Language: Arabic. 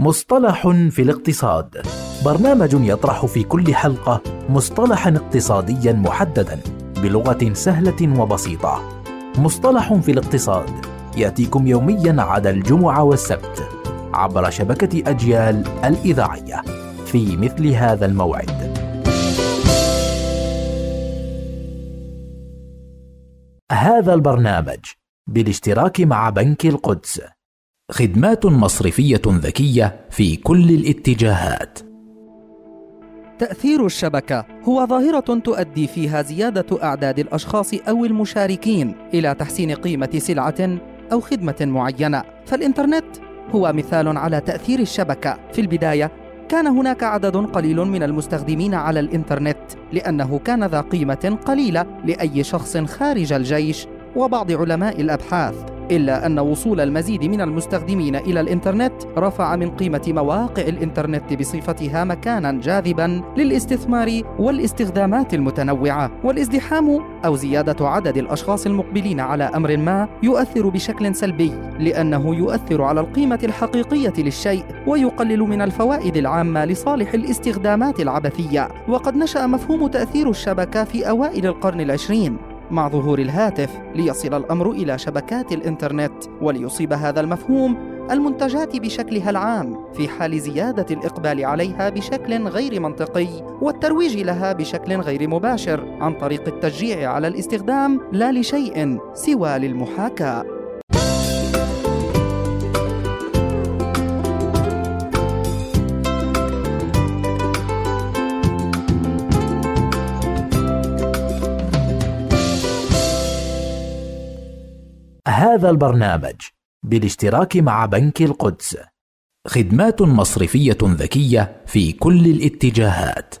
مصطلح في الاقتصاد. برنامج يطرح في كل حلقة مصطلحا اقتصاديا محددا بلغة سهلة وبسيطة. مصطلح في الاقتصاد يأتيكم يوميا عدا الجمعة والسبت عبر شبكة أجيال الإذاعية. في مثل هذا الموعد. هذا البرنامج بالاشتراك مع بنك القدس. خدمات مصرفية ذكية في كل الاتجاهات. تأثير الشبكة هو ظاهرة تؤدي فيها زيادة أعداد الأشخاص أو المشاركين إلى تحسين قيمة سلعة أو خدمة معينة، فالإنترنت هو مثال على تأثير الشبكة. في البداية كان هناك عدد قليل من المستخدمين على الإنترنت لأنه كان ذا قيمة قليلة لأي شخص خارج الجيش وبعض علماء الأبحاث. إلا أن وصول المزيد من المستخدمين إلى الإنترنت رفع من قيمة مواقع الإنترنت بصفتها مكانا جاذبا للاستثمار والاستخدامات المتنوعة والازدحام أو زيادة عدد الأشخاص المقبلين على أمر ما يؤثر بشكل سلبي لأنه يؤثر على القيمة الحقيقية للشيء ويقلل من الفوائد العامة لصالح الاستخدامات العبثية. وقد نشأ مفهوم تأثير الشبكة في أوائل القرن العشرين. مع ظهور الهاتف ليصل الأمر إلى شبكات الإنترنت وليصيب هذا المفهوم المنتجات بشكلها العام في حال زيادة الإقبال عليها بشكل غير منطقي والترويج لها بشكل غير مباشر عن طريق التشجيع على الاستخدام لا لشيء سوى للمحاكاة. هذا البرنامج بالاشتراك مع بنك القدس خدمات مصرفية ذكية في كل الاتجاهات.